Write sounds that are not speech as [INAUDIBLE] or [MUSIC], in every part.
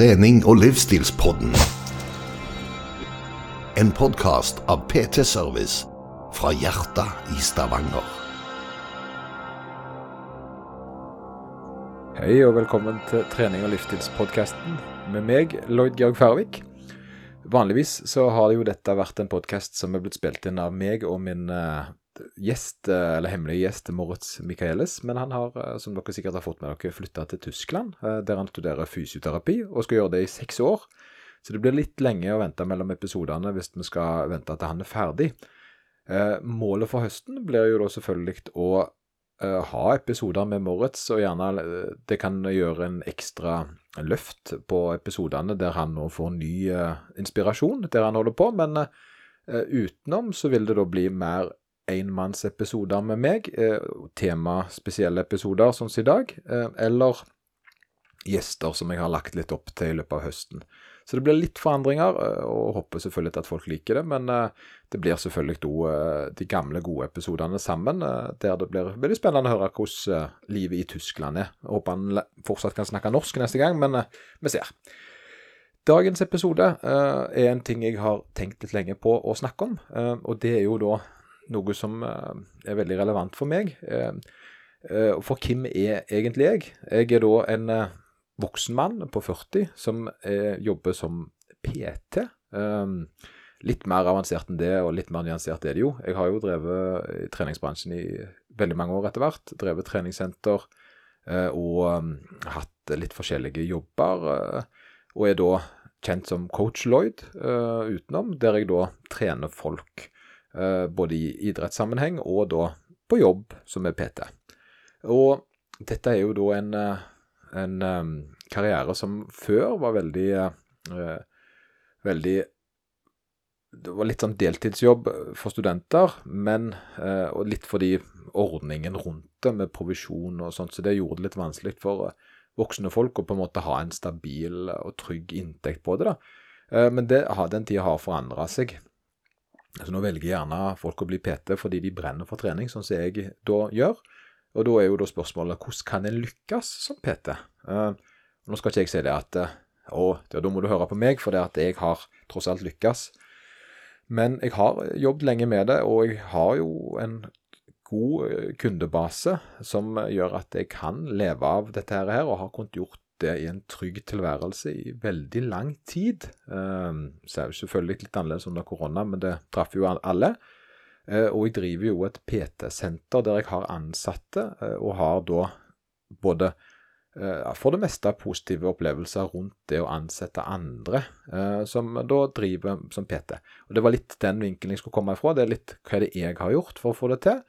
trening- og livsstilspodden. En podkast av PT Service fra hjertet i Stavanger. Hei og velkommen til trening- og livsstilspodkasten med meg, Lloyd Georg Færvik. Vanligvis så har jo dette vært en podkast som er blitt spilt inn av meg og min uh, gjest, uh, eller hemmelig gjest Moritz Michaelis. Men han har, uh, som dere sikkert har fått med dere, flytta til Tyskland, der han studerer fysioterapi og skal gjøre det i seks år. Så det blir litt lenge å vente mellom episodene hvis vi skal vente til han er ferdig. målet for høsten blir jo da selvfølgelig å ha episoder med Moritz, og gjerne det kan gjøre en ekstra løft på episodene der han nå får ny inspirasjon, der han holder på. Men utenom så vil det da bli mer enmannsepisoder med meg, tema spesielle episoder sånn som i dag, eller gjester som jeg har lagt litt opp til i løpet av høsten. Så det blir litt forandringer, og håper selvfølgelig at folk liker det. Men det blir selvfølgelig òg de gamle, gode episodene sammen, der det blir veldig spennende å høre hvordan livet i Tyskland er. Jeg håper han fortsatt kan snakke norsk neste gang, men vi ser. Dagens episode er en ting jeg har tenkt litt lenge på å snakke om, og det er jo da noe som er veldig relevant for meg. For hvem er egentlig jeg? Jeg er da en voksen mann på 40 som eh, jobber som PT. Litt mer avansert enn det, og litt mer nyansert er det jo. Jeg har jo drevet i treningsbransjen i veldig mange år etter hvert. Drevet treningssenter og hatt litt forskjellige jobber. Og er da kjent som coach Lloyd utenom, der jeg da trener folk. Både i idrettssammenheng og da på jobb som er PT. Og dette er jo da en en um, karriere som før var veldig Veldig Det var litt sånn deltidsjobb for studenter, men Og litt fordi ordningen rundt det med provisjon og sånt, så det gjorde det litt vanskelig for voksne folk å på en måte ha en stabil og trygg inntekt på det. da. Men det, den tida har forandra seg. Så nå velger gjerne folk å bli PT fordi de brenner for trening, sånn som jeg da gjør. Og da er jo da spørsmålet hvordan kan en lykkes som PT? Uh, nå skal ikke jeg si det at å, å, da må du høre på meg, for det at jeg har tross alt lykkes. Men jeg har jobbet lenge med det, og jeg har jo en god eh, kundebase som gjør at jeg kan leve av dette her, og har kunnet gjort det i en trygg tilværelse i veldig lang tid. Uh, så er det selvfølgelig litt annerledes under korona, men det traff jo alle. Eh, og jeg driver jo et PT-senter der jeg har ansatte, eh, og har da både eh, for det meste positive opplevelser rundt det å ansette andre som da driver som PT. Og Det var litt den vinkelen jeg skulle komme ifra. Det er litt hva er det jeg har gjort for å få det til,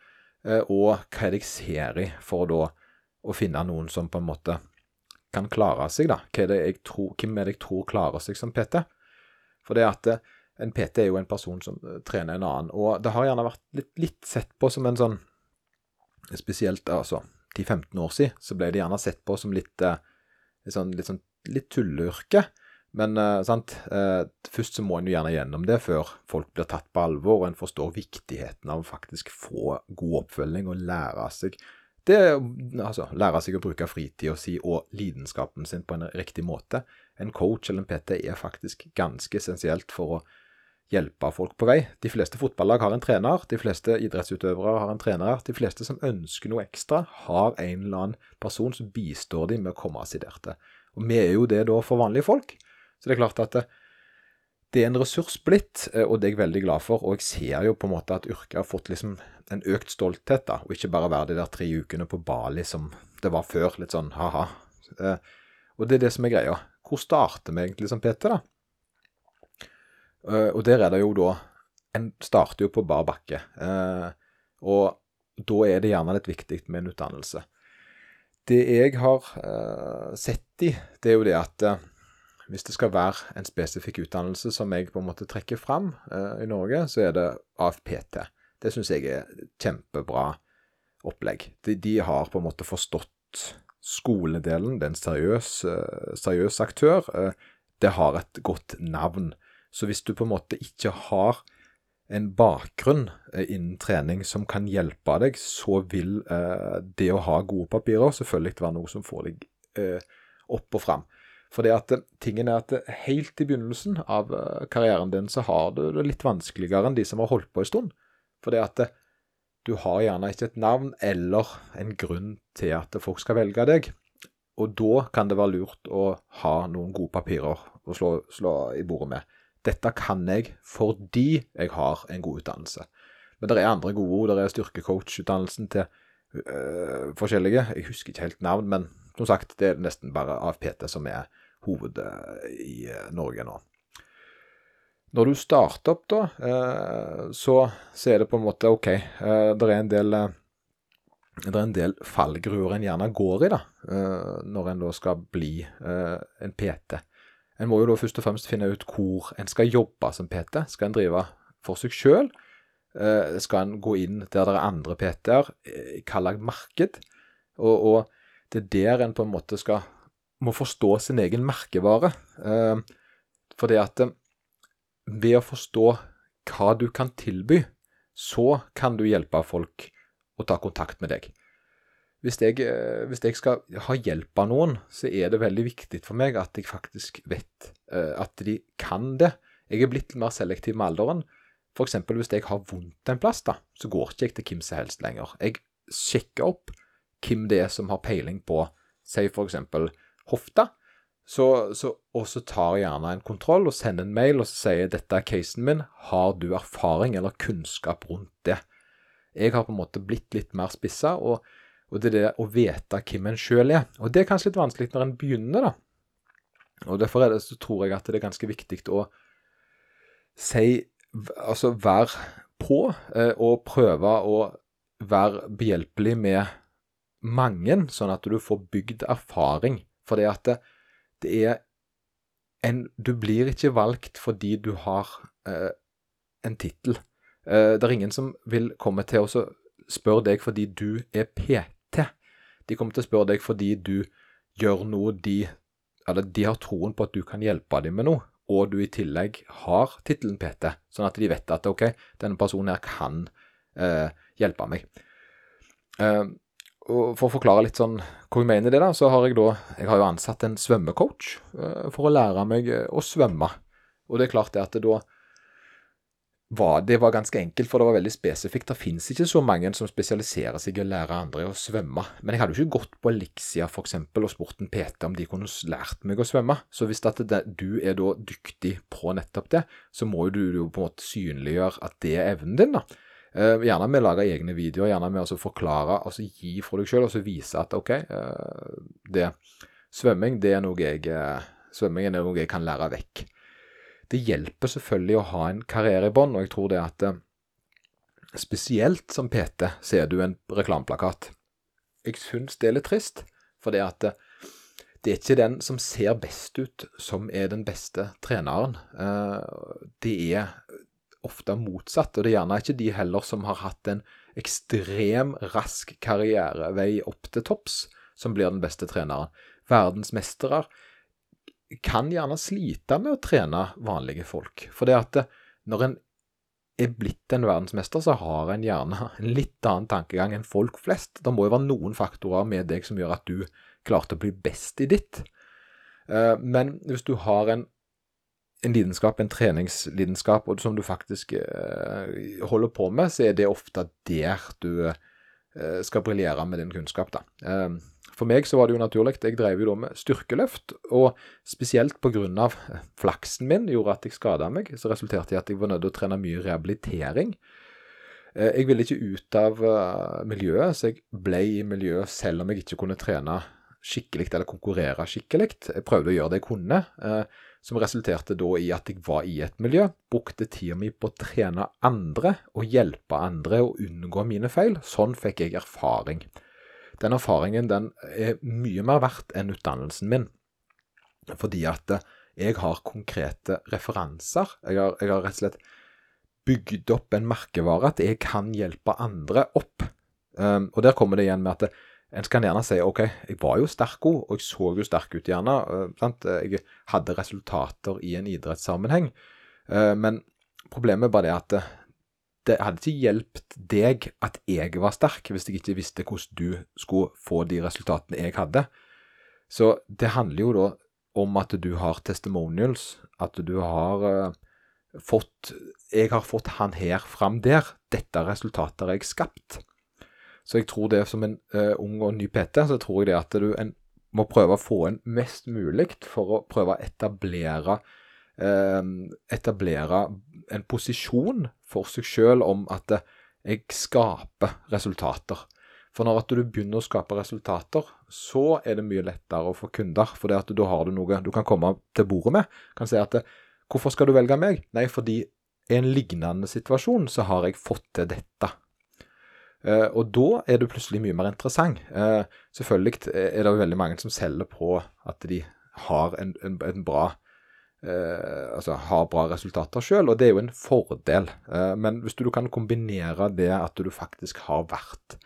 og hva er det jeg ser i for da å finne noen som på en måte kan klare seg, da. Er tror, hvem er det jeg tror klarer seg som PT? For det at en PT er jo en person som eh, trener en annen. Og det har gjerne vært litt, litt sett på som en sånn Spesielt altså 10-15 år siden så ble det gjerne sett på som litt, eh, litt sånn, litt, sånn, litt tulleyrke. Men sant, først så må en jo gjerne gjennom det før folk blir tatt på alvor, og en forstår viktigheten av å faktisk få god oppfølging og lære seg det, altså, lære seg å bruke fritida si og lidenskapen sin på en riktig måte. En coach eller en PT er faktisk ganske essensielt for å hjelpe folk på vei. De fleste fotballag har en trener, de fleste idrettsutøvere har en trener. De fleste som ønsker noe ekstra, har en eller annen person som bistår dem med å komme seg der Og vi er jo det da for vanlige folk. Så det er klart at det, det er en ressurs blitt, eh, og det er jeg veldig glad for. Og jeg ser jo på en måte at yrket har fått liksom en økt stolthet, da, og ikke bare være de der tre ukene på Bali som det var før. Litt sånn ha-ha. Eh, og det er det som er greia. Hvor starter vi egentlig som PT, da? Uh, og der er det jo da En starter jo på bar bakke. Uh, og da er det gjerne litt viktig med en utdannelse. Det jeg har sett i, det er jo det at hvis det skal være en spesifikk utdannelse som jeg på en måte trekker fram i Norge, så er det AFPT. Det syns jeg er kjempebra opplegg. De, de, har på en måte forstått skoledelen. Det er en seriøs, seriøs aktør. Det har et godt navn. Så hvis du på en måte ikke har en bakgrunn eh, innen trening som kan hjelpe deg, så vil eh, det å ha gode papirer selvfølgelig være noe som får deg eh, opp og fram. For det at tingen er at helt i begynnelsen av eh, karrieren din så har du det litt vanskeligere enn de som har holdt på en stund. For det at du har gjerne ikke et navn eller en grunn til at folk skal velge deg. Og da kan det være lurt å ha noen gode papirer å slå, slå i bordet med. Dette kan jeg fordi jeg har en god utdannelse. Men det er andre gode ord. Det er styrkecoach-utdannelsen til øh, forskjellige. Jeg husker ikke helt navn, men som sagt, det er nesten bare AFPT som er hovedet i øh, Norge nå. Når du starter opp, da, øh, så, så er det på en måte OK. Øh, det er en del det er en del fallgruer en gjerne går i da, når en da skal bli en PT. En må jo da først og fremst finne ut hvor en skal jobbe som PT. Skal en drive for seg sjøl? Eh, skal en gå inn der det er andre PT-er, i hvilket marked? Og, og, det er der en på en måte skal må forstå sin egen merkevare. Eh, for det at eh, ved å forstå hva du kan tilby, så kan du hjelpe folk å ta kontakt med deg. Hvis jeg, hvis jeg, skal ha hjelp av noen, så er det veldig viktig for meg at jeg faktisk vet at de kan det. Jeg er blitt mer selektiv med alderen. F.eks. hvis jeg har vondt en plass, da, så går ikke jeg til hvem som helst lenger. Jeg sjekker opp hvem det er som har peiling på, si f.eks. hofta. Så, så, og så tar gjerne en kontroll og sender en mail og sier dette er casen min. Har du erfaring eller kunnskap rundt det? Jeg har på en måte blitt litt mer spissa, og, og, det er det å vite hvem en sjøl er. Og det er kanskje litt vanskelig når en begynner, da. Og Derfor det, så tror jeg at det er ganske viktig å si altså være på eh, og prøve å være behjelpelig med mange, sånn at du får bygd erfaring. For det at det, er en Du blir ikke valgt fordi du har eh, en tittel. Eh, det er ingen som vil komme til å spørre deg fordi du er PT. De kommer til å spørre deg fordi du gjør noe de Eller de har troen på at du kan hjelpe dem med noe og du i tillegg har tittelen PT, sånn at de vet at OK, denne personen her kan eh, hjelpe meg. Eh, og For å forklare litt sånn hva jeg mener det, da, så har jeg da Jeg har jo ansatt en svømmecoach eh, for å lære meg eh, å svømme. Og det er klart det at det da var, det var ganske enkelt, for det var veldig spesifikt. Det finnes ikke så mange som spesialiserer seg i å lære andre å svømme. Men jeg hadde jo ikke gått på Elixia f.eks. og spurt en PT om de kunne lært meg å svømme. Så hvis det, du er da dyktig på nettopp det, så må jo du jo på en måte synliggjøre at det er evnen din. da. Uh, gjerne med å lage egne videoer, gjerne med å forklare, altså gi fra deg sjøl, og så vise at OK, uh, det, svømming det er noe jeg, uh, svømming er noe jeg kan lære vekk. Det hjelper selvfølgelig å ha en karriere i bånn, og jeg tror det at spesielt som PT ser du en reklameplakat. Jeg syns det er litt trist, for det at det er ikke den som ser best ut, som er den beste treneren. Det er ofte motsatt, og det er gjerne ikke de heller som har hatt en ekstrem rask karrierevei opp til topps, som blir den beste treneren. Verdensmestere kan gjerne slite med å trene vanlige folk. For det at når en er blitt en verdensmester, så har en gjerne en litt annen tankegang enn folk flest. Det må jo være noen faktorer med deg som gjør at du klarte å bli best i ditt. Eh, men hvis du har en, en lidenskap, en treningslidenskap, og som du faktisk eh, holder på med, så er det ofte der du eh, skal briljere med din kunnskap. da. For meg så var det jo naturlig. Jeg drev jo da med styrkeløft, og spesielt pga. flaksen min gjorde at jeg skada meg, så resulterte i at jeg var nødt til å trene mye rehabilitering. Eh, jeg ville ikke ut av eh, miljøet, så jeg ble i miljøet selv om jeg ikke kunne trene skikkelig eller konkurrere skikkelig. Jeg prøvde å gjøre det jeg kunne, eh, som resulterte da i at jeg var i et miljø, brukte tida mi på å trene andre og hjelpe andre å unngå mine feil. Sånn fikk jeg erfaring. Den erfaringen den er mye mer verdt enn utdannelsen min. Fordi at eh, jeg har konkrete referanser. Jeg har, jeg har rett og slett bygd opp en merkevare at jeg kan hjelpe andre opp. Um, og der kommer det igjen med at det, en kan gjerne si OK, jeg var jo sterk god, og jeg så jo sterk ut gjerne. Sant? jeg hadde resultater i en idrettssammenheng. Uh, men problemet er bare det at det hadde ikke hjulpet deg at jeg var sterk, hvis jeg ikke visste hvordan du skulle få de resultatene jeg hadde. Så det handler jo da om at du har testimonials, at du har fått Jeg har fått han her fram der. Dette resultatet har jeg skapt. Så jeg tror det som en uh, ung og ny PT, så tror jeg det at du en, må prøve å få inn mest mulig for å prøve å etablere uh, etablere en posisjon for seg sjøl om at jeg skaper resultater. For når at du begynner å skape resultater, så er det mye lettere å få kunder. For da har du noe du kan komme til bordet med. Kan si at hvorfor skal du velge meg? Nei, fordi i en lignende situasjon så har jeg fått til dette. Uh, og da er du plutselig mye mer interessant. Uh, selvfølgelig er det veldig mange som selger på at de har en, en, en bra Eh, altså har bra resultater sjøl, og det er jo en fordel. men hvis du, du kan kombinere det at du faktisk har vært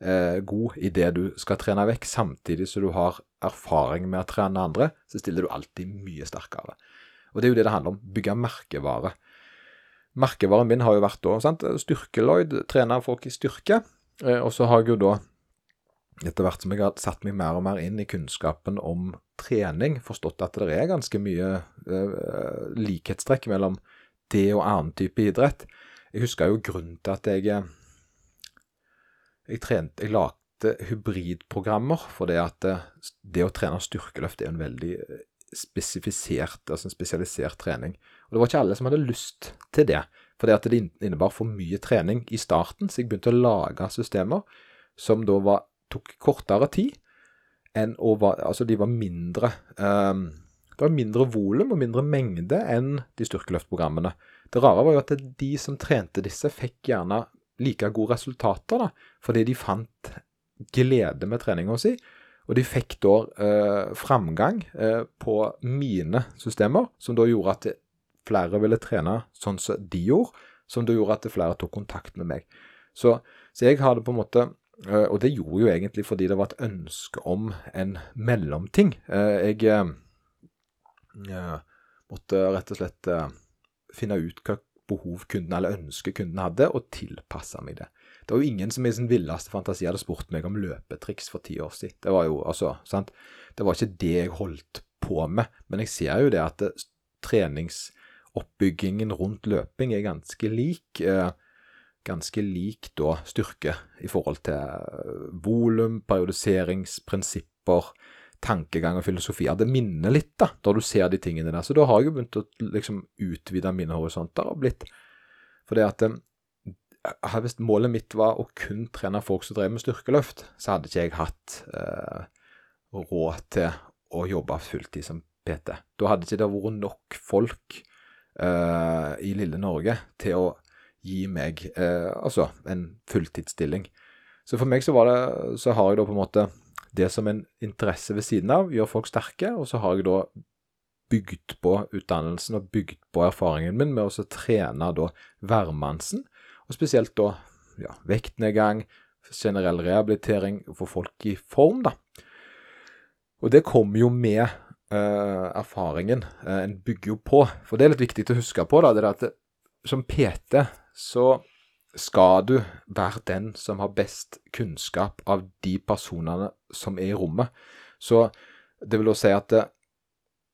eh, god i det du skal trene vekk, samtidig som du har erfaring med å trene andre, så stiller du alltid mye sterkere. Og det er jo det det handler om. Bygge merkevare. Merkevaren min har jo vært da sant? Styrkeloid, trene folk i styrke. Eh, og så har jeg jo da, etter hvert som jeg har satt meg mer og mer inn i kunnskapen om trening, forstått at det er ganske mye eh, likhetstrekk mellom det og annen type idrett. Jeg husker jo grunnen til at jeg jeg, trente, jeg lagde hybridprogrammer for det at det, eh, å trene styrkeløft er en veldig eh, spesifisert, altså en spesialisert trening. Og Det var ikke alle som hadde lyst til det, for det at det innebar for mye trening i starten. Så jeg begynte å lage systemer som da var, tok kortere tid, enn å være, altså de var mindre um, Det var mindre volum og mindre mengde enn de styrkeløftprogrammene. Det rare var jo at de som trente disse, fikk gjerne like gode resultater, da, fordi de fant glede med treninga si. Og de fikk da eh, framgang eh, på mine systemer, som da gjorde at flere ville trene sånn som de gjorde, som da gjorde at flere tok kontakt med meg. Så, så jeg hadde på en måte eh, Og det gjorde jo egentlig fordi det var et ønske om en mellomting. Eh, jeg eh, måtte rett og slett eh, finne ut hva behov kunden eller ønske kunden hadde, og tilpasse meg det. Det var jo ingen som i sin villeste fantasi hadde spurt meg om løpetriks for ti år siden. Det var jo, altså, sant? Det var ikke det jeg holdt på med. Men jeg ser jo det at det, treningsoppbyggingen rundt løping er ganske lik. Eh, ganske lik da styrke i forhold til eh, volum, periodiseringsprinsipper, tankegang og filosofi. Det minner litt, da, da du ser de tingene der. Så da har jeg jo begynt å liksom utvide mine horisonter og blitt For det at eh, hvis målet mitt var å kun trene folk som drev med styrkeløft, så hadde ikke jeg hatt eh, råd til å jobbe fulltid som PT. Da hadde ikke det vært nok folk eh, i lille Norge til å gi meg eh, altså en fulltidsstilling. Så for meg så det, så har jeg da på en måte det som en interesse ved siden av, gjør folk sterke. Og så har jeg da bygd på utdannelsen og bygd på erfaringen min med å trene da hvermannsen, og spesielt da ja, vektnedgang, generell rehabilitering, få folk i form, da. Og det kommer jo med uh, erfaringen. Uh, en bygger jo på. For det er litt viktig å huske på, da, det er at det, som PT så skal du være den som har best kunnskap av de personene som er i rommet. Så det vil da si at det,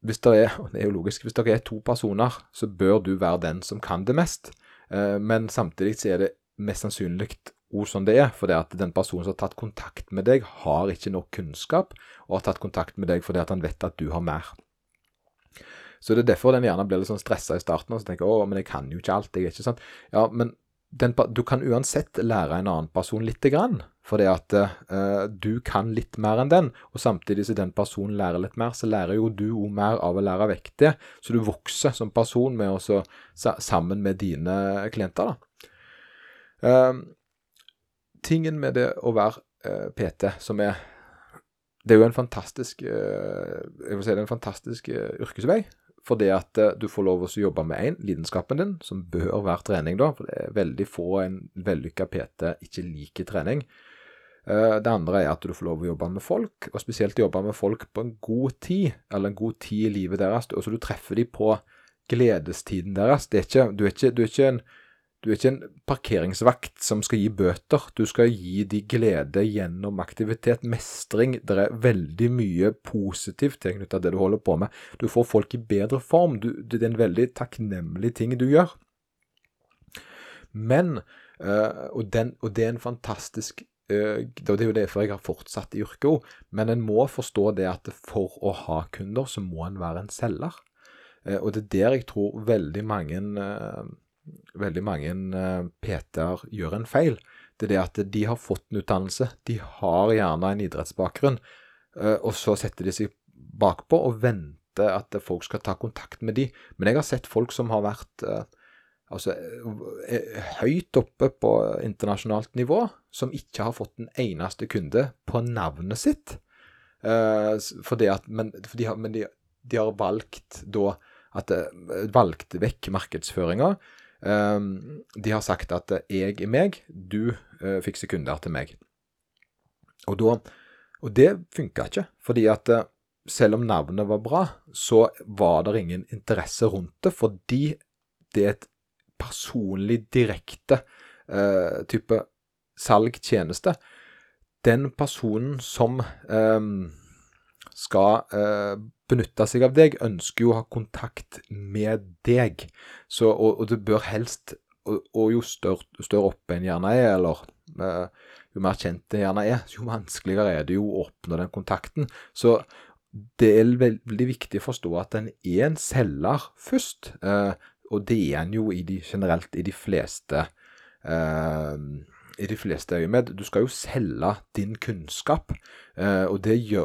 hvis det er, og det er jo logisk, hvis det er to personer, så bør du være den som kan det mest. Eh, men samtidig så er det mest sannsynlig ord som det er, fordi at den personen som har tatt kontakt med deg, har ikke nok kunnskap, og har tatt kontakt med deg fordi at han vet at du har mer. Så det er derfor den gjerne blir litt sånn stressa i starten og så tenker å, men jeg kan jo ikke alt, jeg er ikke sant. Ja, men den, du kan uansett lære en annen person lite grann, fordi at uh, du kan litt mer enn den. Og samtidig som den personen lærer litt mer, så lærer jo du òg mer av å lære vekk det. Så du vokser som person med også, sammen med dine klienter. da. Uh, tingen med det å være uh, eh, PT, som er Det er jo en fantastisk vil si en fantastisk yrkesvei. Fordi at uh, du får lov å jobbe med én, lidenskapen din, som bør være trening, da. For det er veldig få en vellykka PT ikke liker trening. Uh, det andre er at du får lov å jobbe med folk, og spesielt jobbe med folk på en god tid, eller en god tid i livet deres. Og så du treffer dem på gledestiden deres. Er ikke, du, er ikke, du er ikke en du er ikke en parkeringsvakt som skal gi bøter. Du skal gi de glede gjennom aktivitet, mestring. Det er veldig mye positivt tilknyttet til det du holder på med. Du får folk i bedre form. Du, det er en veldig takknemlig ting du gjør. Men, øh, og, den, og, det er en fantastisk øh, Det er jo derfor jeg har fortsatt i yrket òg, men en må forstå det at for å ha kunder, så må en være en selger. Uh, og det er der jeg tror veldig mange uh, veldig mange uh, PT-er gjør en feil. Det er det at de har fått en utdannelse. De har gjerne en idrettsbakgrunn. Uh, og så setter de seg bakpå og venter at folk skal ta kontakt med de. Men jeg har sett folk som har vært uh, altså, høyt oppe på internasjonalt nivå, som ikke har fått en eneste kunde på navnet sitt. fordi at, men, for de har, men de, de har valgt da at valgte vekk markedsføringa de har sagt at 'jeg er meg, du uh, fikser kunder til meg'. Og, da, og det funka ikke, fordi at uh, selv om navnet var bra, så var det ingen interesse rundt det, fordi det er et personlig, direkte uh, type salg-tjeneste. Den personen som um, skal eh, benytte seg av deg, ønsker jo å ha kontakt med deg. Så, og, og det bør helst Og, og jo større, større oppe en gjerne er, eller eh, jo mer kjent en gjerne er, [LAUGHS] jo vanskeligere er det jo å oppnå den kontakten. Så det er veldig viktig å forstå at en er en selger først. Eh, og det er en jo i de, generelt i de fleste uh, i de fleste øyemed. Du skal jo selge din kunnskap, eh, og, det gjør,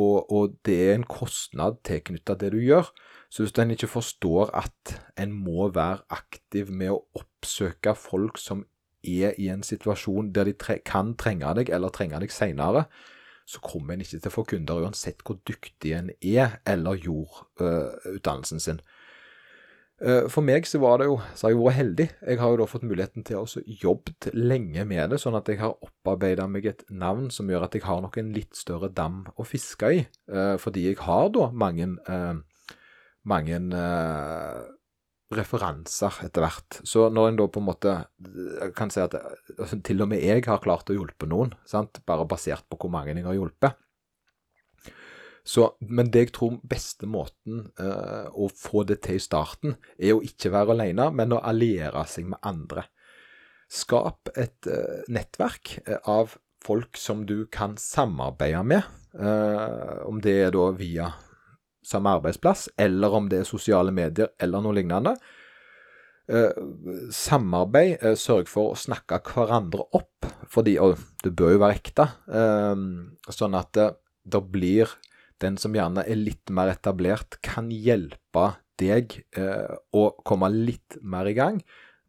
og, og, det er en kostnad tilknyttet det du gjør. Så hvis en ikke forstår at en må være aktiv med å oppsøke folk som er i en situasjon der de tre kan trenge deg, eller trenge deg senere, så kommer en ikke til å få kunder uansett hvor dyktig en er eller gjorde uh, utdannelsen sin. Eh, for meg så var det jo, så har jeg vært heldig. Jeg har jo da fått muligheten til å jobbe lenge med det, sånn at jeg har opparbeida meg et navn som gjør at jeg har nok en litt større dam å fiske i. Eh, fordi jeg har da mange, eh, mange referanser etter hvert. Så når en da på en måte kan si at altså, til og med jeg har klart å hjelpe noen, sant? bare basert på hvor mange jeg har hjulpet, så, men det jeg tror beste måten uh, å få det til i starten, er å ikke være alene, men å alliere seg med andre. Skap et uh, nettverk uh, av folk som du kan samarbeide med, om det er da via samme arbeidsplass, eller om det er sosiale medier eller noe lignende. samarbeid, sørg for å snakke hverandre opp, fordi, og det bør jo være ekte, sånn at det blir den som gjerne er litt mer etablert, kan hjelpe deg eh, å komme litt mer i gang,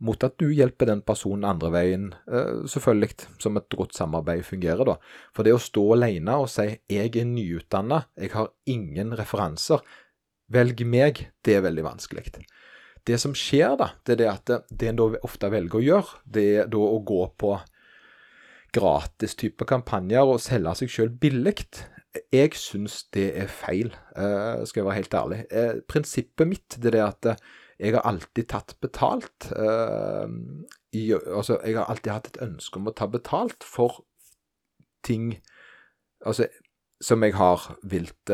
mot at du hjelper den personen andre veien, eh, selvfølgelig, som et godt samarbeid fungerer, da. For det å stå alene og si 'jeg er nyutdanna, jeg har ingen referanser', velg meg, det er veldig vanskelig. Det som skjer, da, det er det at det en da ofte velger å gjøre, det er da å gå på gratis type kampanjer og selge seg sjøl billig. Jeg syns det er feil, uh, skal jeg være helt ærlig. Uh, prinsippet mitt det er at uh, jeg har alltid tatt betalt. I, altså, jeg har alltid hatt et ønske om å ta betalt for ting altså, som jeg har vilt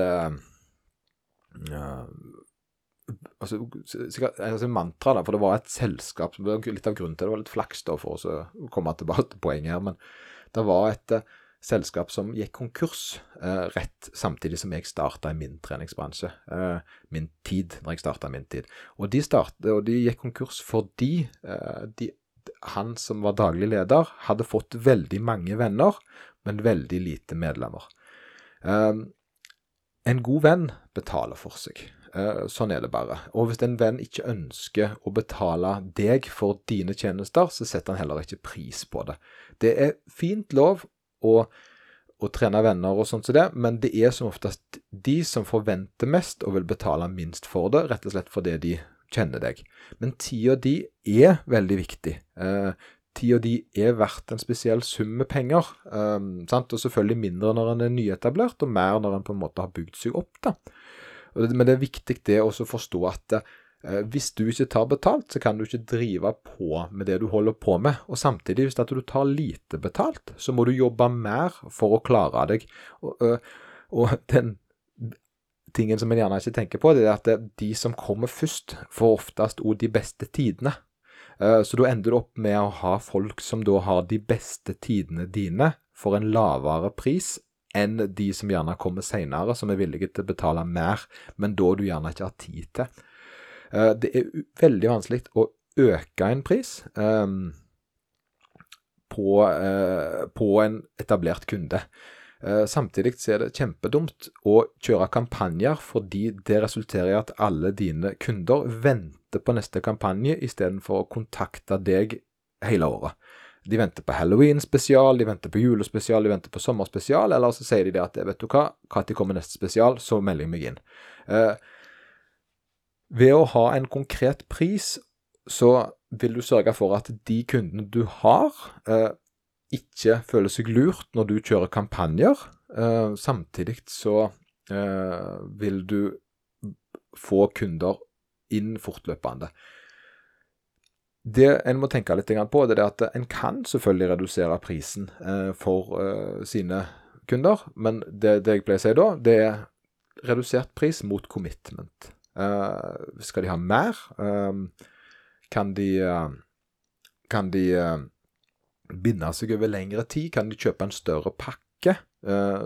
altså, sikkert, altså mantra, da, for det var et selskap Litt av grunnen til det var litt flaks da, for å komme tilbake til poenget her. Men det var et selskap som gikk konkurs eh, rett samtidig som jeg starta i min treningsbransje. Eh, min tid, når jeg starta min tid. Og de, start, og de, gikk konkurs fordi eh, de, han som var daglig leder, hadde fått veldig mange venner, men veldig lite medlemmer. Eh, en god venn betaler for seg. Eh, sånn er det bare. Og hvis en venn ikke ønsker å betale deg for dine tjenester, så setter han heller ikke pris på det. Det er fint lov og, og trene venner og sånt som det, men det er som oftest de som forventer mest og vil betale minst for det, rett og slett fordi de kjenner deg. Men tida di er veldig viktig. Eh, tida di er verdt en spesiell sum med penger. Um, og selvfølgelig mindre når en er nyetablert, og mer når en på en måte har bygd seg opp. da. Men det er viktig det å forstå at Eh, hvis du ikke tar betalt, så kan du ikke drive på med det du holder på med. Og samtidig, hvis du tar lite betalt, så må du jobbe mer for å klare deg. Og, og den tingen som en gjerne ikke tenker på, det er at de som kommer først, får oftest òg de beste tidene. Så da ender du opp med å ha folk som da har de beste tidene dine for en lavere pris enn de som gjerne kommer seinere, som er villige til å betale mer, men da du gjerne ikke har tid til. Eh, det er veldig vanskelig å øke en pris um, på, uh, på, en etablert kunde. Uh, samtidig så er det kjempedumt å kjøre kampanjer fordi det resulterer i at alle dine kunder venter på neste kampanje istedenfor å kontakte deg hele året. De venter på halloween-spesial, de venter på julespesial, de venter på sommerspesial, eller så sier de det at vet du hva, når kommer neste spesial, så melder jeg meg inn. Uh, ved å ha en konkret pris, så vil du sørge for at de kundene du har, eh, ikke føler seg lurt når du kjører kampanjer. Eh, samtidig så eh, vil du få kunder inn fortløpende. Det en må tenke litt på, det er at en kan selvfølgelig redusere prisen eh, for eh, sine kunder, men det, det jeg pleier å si da, det er redusert pris mot commitment. Uh, skal de ha mer? Uh, kan de, uh, kan de binde seg over lengre tid? Kan de kjøpe en større pakke?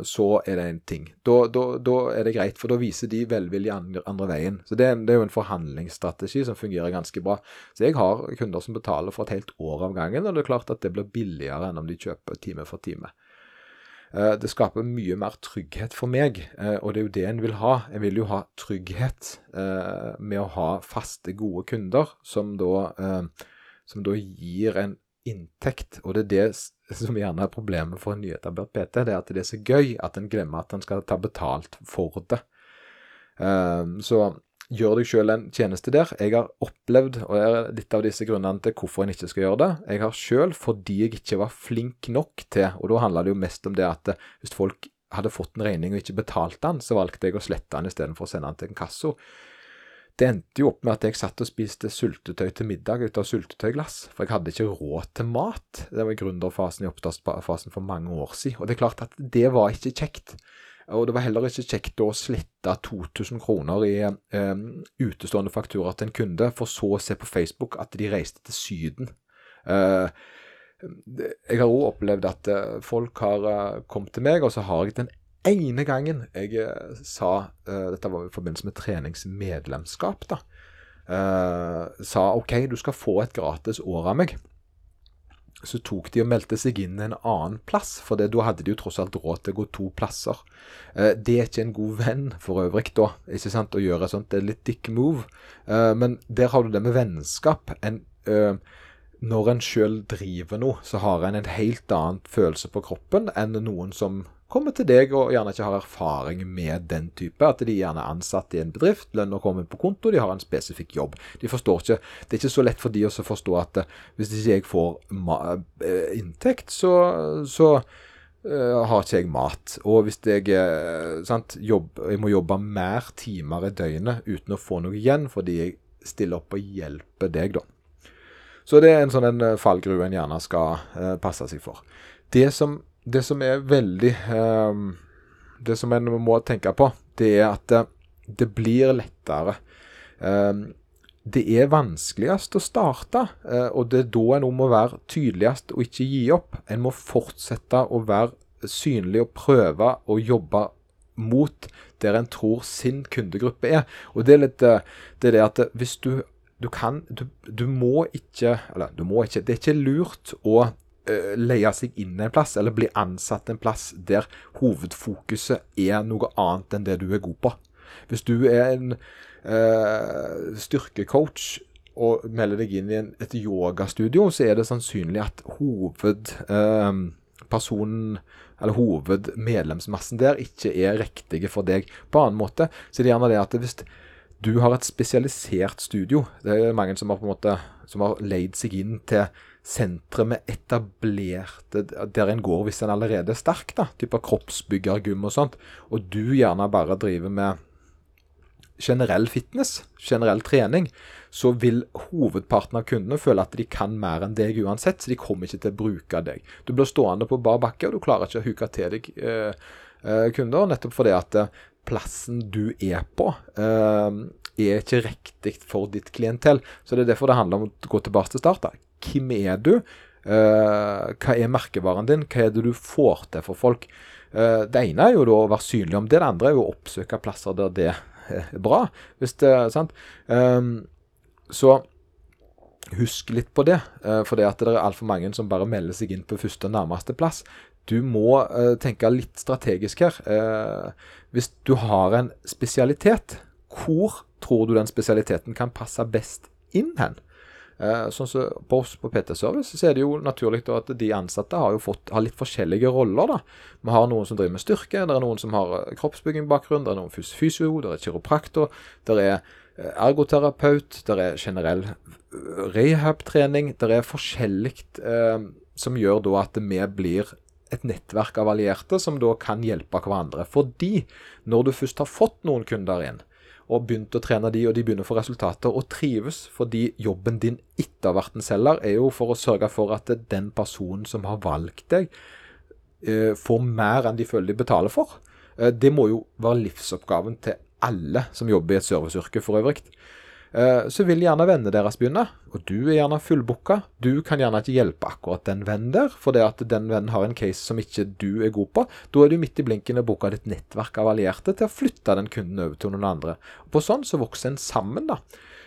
så er det en ting. Da, da, da, er det greit, for da viser de velvilje andre, andre veien. Så det er, det er, jo en forhandlingsstrategi som fungerer ganske bra. Så jeg har kunder som betaler for et helt år av gangen, og det er klart at det blir billigere enn om de kjøper time for time. Eh, det skaper mye mer trygghet for meg, eh, og det er jo det en vil ha. En vil jo ha trygghet eh, med å ha faste, gode kunder som da, som da gir en inntekt. Og det er det som gjerne er problemet for en nyetablert PT, det er at det er så gøy at en glemmer at en skal ta betalt for det. Så gjør deg sjøl en tjeneste der. Jeg har opplevd, og det er litt av disse grunnene til hvorfor en ikke skal gjøre det, jeg har sjøl, fordi jeg ikke var flink nok til, og da handla det jo mest om det at hvis folk hadde fått en regning og ikke betalt den, så valgte jeg å slette den istedenfor å sende den til en kasso. Det endte jo opp med at jeg satt og spiste sultetøy til middag ut av sultetøyglass, for jeg hadde ikke råd til mat. Det var i gründerfasen i oppstartsfasen for mange år siden, og det er klart at det var ikke kjekt. Og det var heller ikke kjekt å slette 2000 kroner i eh, utestående faktura til en kunde, for så å se på Facebook at de reiste til Syden. Eh, jeg har òg opplevd at eh, folk har uh, kommet til meg, og så har jeg den ene gangen jeg uh, sa eh, Dette var i forbindelse med treningsmedlemskap, da. sa OK, du skal få et gratis år av meg så tok de og meldte seg inn en annen plass, for det, da hadde de jo tross alt råd til å gå to plasser. Eh, det er ikke en god venn for øvrig, da, ikke sant, å gjøre sånt. Det er litt dick move. Eh, men der har du det med vennskap. En, eh, når en sjøl driver noe, så har en en helt annen følelse på kroppen enn noen som kommer til deg og gjerne ikke har erfaring med den type. At de gjerne er ansatt i en bedrift, lønna kommer på konto, de har en spesifikk jobb. De forstår ikke, Det er ikke så lett for de å forstå at eh, hvis ikke jeg får eh, inntekt, så, så uh, har ikke jeg mat. Og hvis jeg, sant, jobb, jeg må jobbe mer timer i døgnet uten å få noe igjen, fordi jeg stiller opp og hjelper deg, da. Så det er en sånn en en gjerne skal uh, passe seg for. Det som det som er veldig um, Det som en må tenke på, det er at det, det blir lettere. Um, det er vanskeligst å starte, uh, og det er da en må være tydeligst og ikke gi opp. En må fortsette å være synlig og prøve å jobbe mot der en tror sin kundegruppe er. Og det er litt uh, det, er det at hvis du du kan du, du må ikke Eller du må ikke. Det er ikke lurt å leie seg inn en plass, eller bli ansatt en plass der hovedfokuset er noe annet enn det du er god på. Hvis du er en uh, styrkecoach og melder deg inn i en, et yogastudio, så er det sannsynlig at hovedpersonen uh, eller hovedmedlemsmassen der ikke er riktige for deg på annen måte. Så det er gjerne det at hvis du har et spesialisert studio, det er mange som har på en måte som har leid seg inn til sentre med etablerte Der en går hvis en allerede er sterk, da, type kroppsbyggergym og sånt, og du gjerne bare driver med generell fitness, generell trening, så vil hovedparten av kundene føle at de kan mer enn deg uansett, så de kommer ikke til å bruke deg. Du blir stående på bar bakke, og du klarer ikke å huke til deg eh, eh, kunder, nettopp fordi at eh, plassen du er på, eh, er ikke riktig for ditt klientell. Så det er derfor det handler om å gå tilbake til start. Hvem er du? Eh, hva er merkevaren din? Hva er det du får til for folk? Eh, det ene er jo da å være synlig om det, det andre er jo å oppsøke plasser der det er bra. Hvis det er sant. Um, så husk litt på det, uh, for det at det er altfor mange som bare melder seg inn på første og nærmeste plass. Du må tenke litt strategisk her. Hvis du har en spesialitet, hvor tror du den spesialiteten kan passe best inn hen? Eh, sånn som På oss på PT Service så er det jo naturlig at de ansatte har jo fått har litt forskjellige roller. da. Vi har noen som driver med styrke, det er noen som har kroppsbyggingbakgrunn, det er noen fysio, det er kiropraktor, det er ergoterapeut, det er generell rehab-trening. Det er forskjellig eh, som gjør da at vi blir et nettverk av allierte som da kan hjelpe hverandre. Fordi når du først har fått noen kunder inn, og begynt å trene de, og de begynner å få resultater, og trives, fordi jobben din etter å ha vært en selger, er jo for å sørge for at den personen som har valgt deg, eh, får mer enn de føler de betaler for. Eh, det må jo være livsoppgaven til alle som jobber i et serviceyrke for øvrig. Eh, så vil gjerne vennene deres begynne, og du er gjerne fullbooka. Du kan gjerne ikke hjelpe akkurat den vennen der, for det at den vennen har en case som ikke du er god på. Da er du midt i blinken og booka ditt nettverk av allierte til å flytte den kunden over til noen andre. Og på sånn så vokser en sammen, da.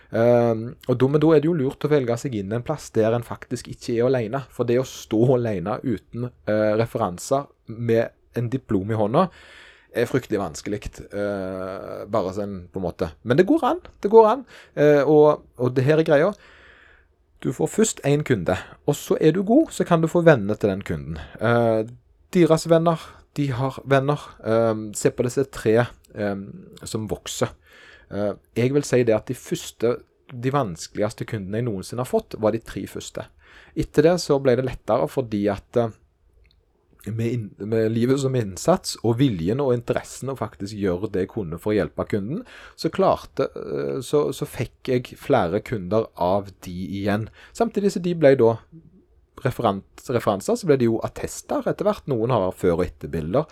Uh, og da, Men da er det jo lurt å velge seg inn en plass der en faktisk ikke er alene. For det å stå alene uten uh, referanser med en diplom i hånda, er fryktelig vanskelig. Uh, bare sånn på en måte. Men det går an. Det går an. Uh, og, og, det her er greia. Du får først én kunde, og så er du god, så kan du få venner til den kunden. Uh, deres venner, de har venner. se på disse tre som vokser. jeg vil si det at de første, de vanskeligste kundene jeg noensinne har fått, var de tre første. Etter det så ble det lettere fordi at med, med, livet som innsats og viljen og interessen å faktisk gjøre det jeg kunne for å hjelpe kunden, så klarte eh, så, så fikk jeg flere kunder av de igjen. Samtidig som de ble da referanser, så ble de jo attester etter hvert. Noen har før- og etterbilder.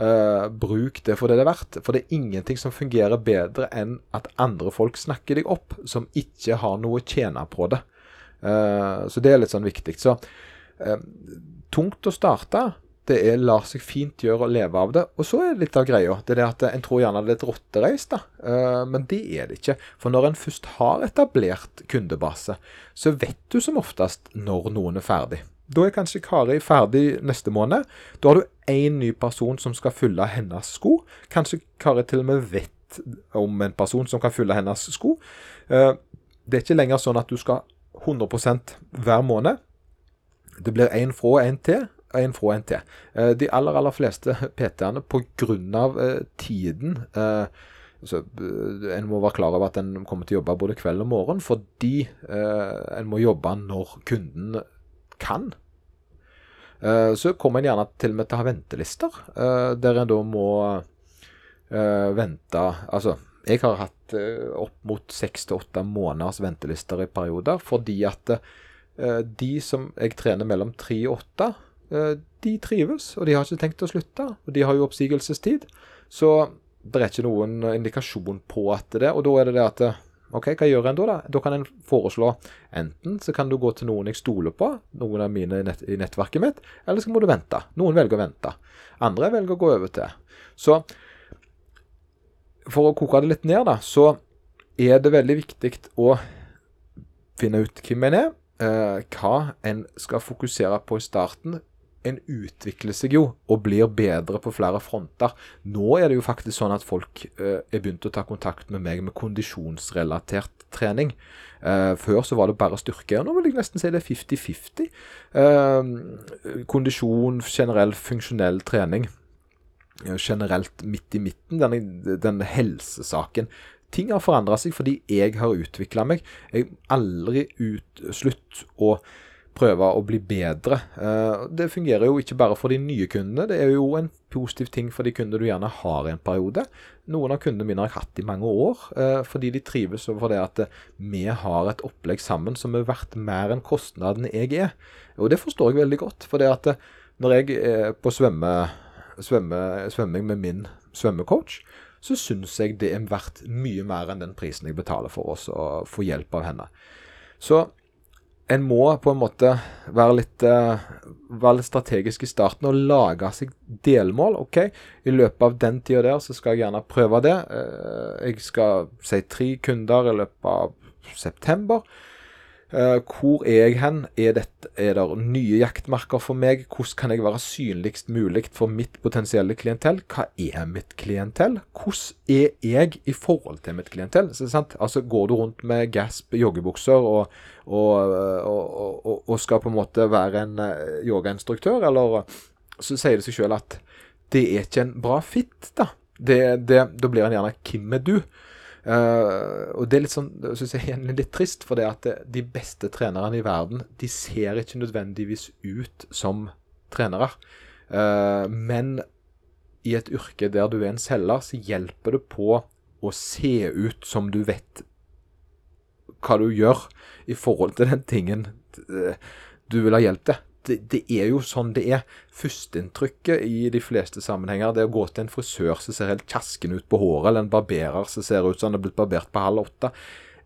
Uh, bruk det for det det er verdt. For det er ingenting som fungerer bedre enn at andre folk snakker deg opp, som ikke har noe å tjene på det. Uh, så det er litt sånn viktig. Så uh, tungt å starte. Det er, lar seg fint gjøre å leve av det. Og så er det litt av greia. Det er det at En tror gjerne det er et rotterace, da. Uh, men det er det ikke. For når en først har etablert kundebase, så vet du som oftest når noen er ferdig. Da er kanskje Kari ferdig neste måned. Da har du én ny person som skal fylle hennes sko. Kanskje Kari til og med vet om en person som kan fylle hennes sko. Uh, det er ikke lenger sånn at du skal 100% hver måned. Det blir én fra og én til, en fra en til. Eh, de aller, aller fleste [LAUGHS] PT-ene, pga. Eh, tiden eh, så En må være klar over at en kommer til å jobbe både kveld og morgen, fordi en må jobbe når kunden kan. Så kommer en gjerne til og med til å ha ventelister, der en da må vente Altså, jeg har hatt opp mot seks til åtte måneders ventelister i perioder, fordi at de som jeg trener mellom tre og åtte, de trives, og de har ikke tenkt å slutte. Og de har jo oppsigelsestid. Så det er ikke noen indikasjon på at det Og da er det det at OK, hva gjør en da? Da Da kan en foreslå enten så kan du gå til noen jeg stoler på, noen av mine nett, i nettverket mitt, eller så må du vente. Noen velger å vente. Andre velger å gå over til. Så for å koke det litt ned, da, så er det veldig viktig å finne ut hvem en er, eh, hva en skal fokusere på i starten. En utvikler seg jo og blir bedre på flere fronter. Nå er det jo faktisk sånn at folk eh, er begynt å ta kontakt med meg med kondisjonsrelatert trening. Eh, før så var det bare styrke. og Nå vil jeg nesten si det er 50-50. Eh, kondisjon, generell funksjonell trening generelt midt i midten, denne, denne helsesaken. Ting har forandra seg fordi jeg har utvikla meg. Jeg har aldri ut, slutt å prøve å bli bedre. Eh, det fungerer jo ikke bare for de nye kundene, det er jo en positiv ting for de kundene du gjerne har i en periode. Noen av kundene mine har jeg hatt i mange år, eh, fordi de trives over det at vi har et opplegg sammen som er verdt mer enn kostnaden jeg er. Og det forstår jeg veldig godt. for det at når jeg er på svømme, svømme, svømming med min svømmecoach, så syns jeg det er verdt mye mer enn den prisen jeg betaler for oss å få hjelp av henne. Så en må på en måte være litt, uh, være litt, strategisk i starten og lage seg delmål. OK, i løpet av den tida der så skal jeg gjerne prøve det. Uh, jeg skal si tre kunder i løpet av september. Uh, hvor er jeg hen? Er, det, er det nye jaktmarker for meg? Hvordan kan jeg være synligst mulig for mitt potensielle klientell? Hva er mitt klientell? Hvordan er jeg i forhold til mitt klientell? Altså, Går du rundt med Gasp joggebukser og, og, og, og, skal på en måte være en uh, yogainstruktør, eller så sier det seg sjøl at det er ikke en bra fit, da. Det, det, da blir en gjerne 'Hvem er du?' Uh, og det er litt sånn, synes jeg er litt trist, for det at de beste trenerne i verden de ser ikke nødvendigvis ut som trenere. Uh, men i et yrke der du er en selger, så hjelper det på å se ut som du vet hva du gjør i forhold til den tingen eh, du vil ha hjelp til det, det, er jo sånn det er. Førsteinntrykket i de fleste sammenhenger det å gå til en frisør som ser helt kjasken ut på håret, eller en barberer som ser ut som han er blitt barbert på halv åtte.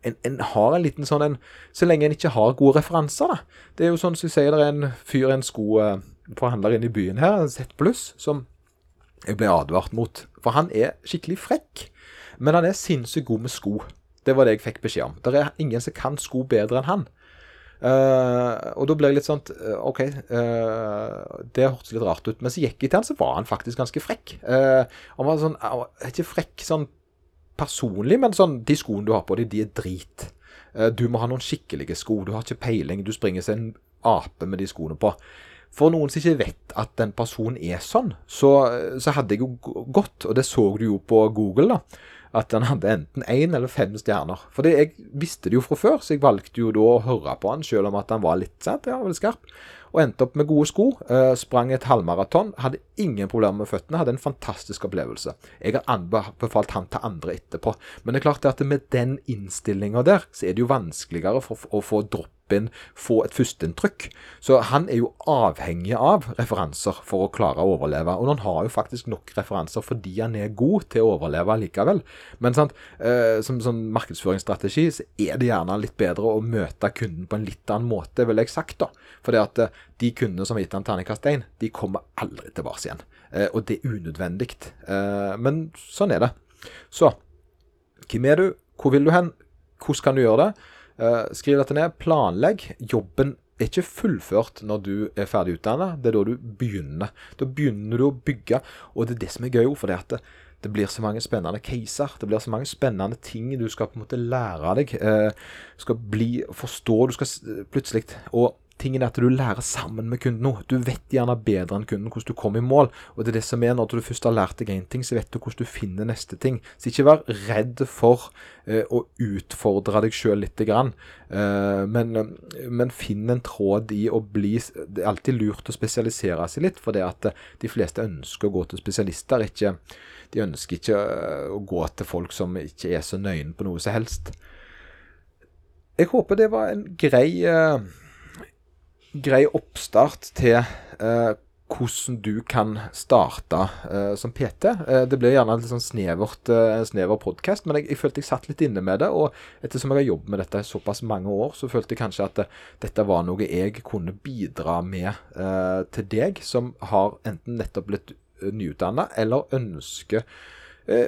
En, en, har en liten sånn en Så lenge en ikke har gode referanser, da. Det er jo sånn som så sier det er en fyr, en skoforhandler inne i byen her, en Z pluss, som jeg ble advart mot. For han er skikkelig frekk. Men han er sinnssykt god med sko. Det var det jeg fikk beskjed om. Det er ingen som kan sko bedre enn han. Uh, og da ble jeg litt sånn uh, OK, uh, det hørtes litt rart ut. Men så gikk jeg til han, så var han faktisk ganske frekk. han var sånn Ikke frekk sånn personlig, men sånn De skoene du har på deg, de er drit. du må ha noen skikkelige sko. Du har ikke peiling. Du springer som en ape med de skoene på. For noen som ikke vet at den personen er sånn, så, så hadde jeg jo gått, og det så du jo på Google, da at han hadde enten én eller fem stjerner. For jeg visste det jo fra før, så jeg valgte jo da å høre på han, selv om at han var litt sant, ja, veldig skarp. Og endte opp med gode sko. Eh, sprang et halvmaraton. Hadde ingen problemer med føttene. Hadde en fantastisk opplevelse. Jeg har anbefalt han til andre etterpå. Men det er klart at med den innstillinga der, så er det jo vanskeligere å få dropp inn, få et førsteinntrykk. Så han er jo avhengig av referanser for å klare å overleve. Og han har jo faktisk nok referanser fordi han er god til å overleve likevel. Men sant, eh, som sånn markedsføringsstrategi så er det gjerne litt bedre å møte kunden på en litt annen måte, vil jeg sagt. da. For det at eh, de kundene som har gitt han terningkast 1, de kommer aldri tilbake igjen. Eh, og det er unødvendig. Eh, men sånn er det. Så hvem er du? Hvor vil du hen? Hvordan kan du gjøre det? Uh, skriv dette ned. Planlegg. Jobben er ikke fullført når du er ferdig utdanna. Det er da du begynner. Da begynner du å bygge. Og det er det som er gøy, for det at det, blir så mange spennende caser. Det blir så mange spennende ting du skal på en måte lære deg. Du skal bli, forstå. Du skal plutselig Og tingen er at du lærer sammen med kunden nå. Du vet gjerne bedre enn kunden hvordan du kommer i mål. Og det er det som er når du først har lært deg én ting, så vet du hvordan du finner neste ting. Så ikke vær redd for eh, å utfordre deg sjøl lite grann. Eh, men, men, finn en tråd i å bli Det er alltid lurt å spesialisere seg litt, for det at de fleste ønsker å gå til spesialister. Ikke, de ønsker ikke å gå til folk som ikke er så nøyne på noe som helst. Jeg håper det var en grei grei oppstart til eh, hvordan du kan starte eh, som PT. Eh, det ble gjerne litt sånn snevert, eh, snever podkast, men jeg, jeg, følte jeg satt litt inne med det. Og ettersom jeg har jobbet med dette i såpass mange år, så følte jeg kanskje at det, dette var noe jeg kunne bidra med eh, til deg, som har enten nettopp blitt eh, nyutdanna eller ønsker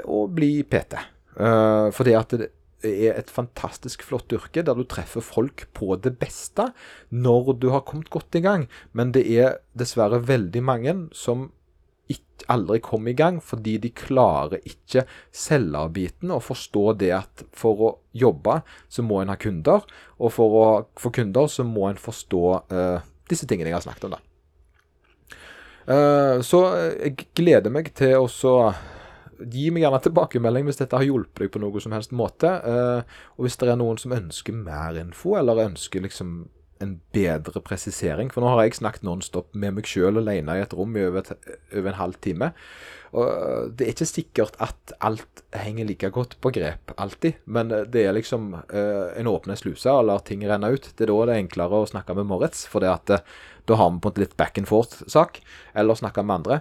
å bli PT. Uh, fordi at det, er et fantastisk flott yrke, der du treffer folk på det beste når du har kommet godt i gang. Men det er dessverre veldig mange som ikke, aldri kom i gang, fordi de klarer ikke selgerbiten og forstå det at for å jobbe, så må en ha kunder. Og for å få kunder, så må en forstå uh, disse tingene jeg har snakket om. da. Uh, så jeg gleder meg til å Gi meg gjerne tilbakemelding hvis dette har hjulpet deg på noen som helst måte. Uh, og hvis det er noen som ønsker mer info, eller ønsker liksom en bedre presisering. For nå har jeg snakket nonstop med meg sjøl alene i et rom i over, over en halv time. Og det er ikke sikkert at alt henger like godt på grep alltid, men det er liksom uh, en åpne sluse og lar ting renne ut. Det er da det er enklere å snakke med Moritz, for det at, da har vi på en litt back and forth-sak, eller snakke med andre.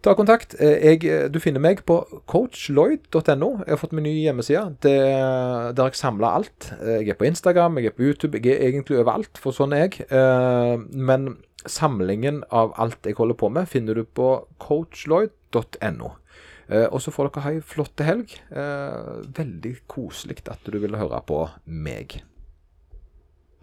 Ta kontakt. Jeg, du finner meg på coachloyd.no. Jeg har fått min nye hjemmeside der jeg samler alt. Jeg er på Instagram, jeg er på YouTube, jeg er egentlig overalt, for sånn er jeg. Men samlingen av alt jeg holder på med, finner du på coachloyd.no. Og så får dere ha ei flott helg. Veldig koselig at du ville høre på meg.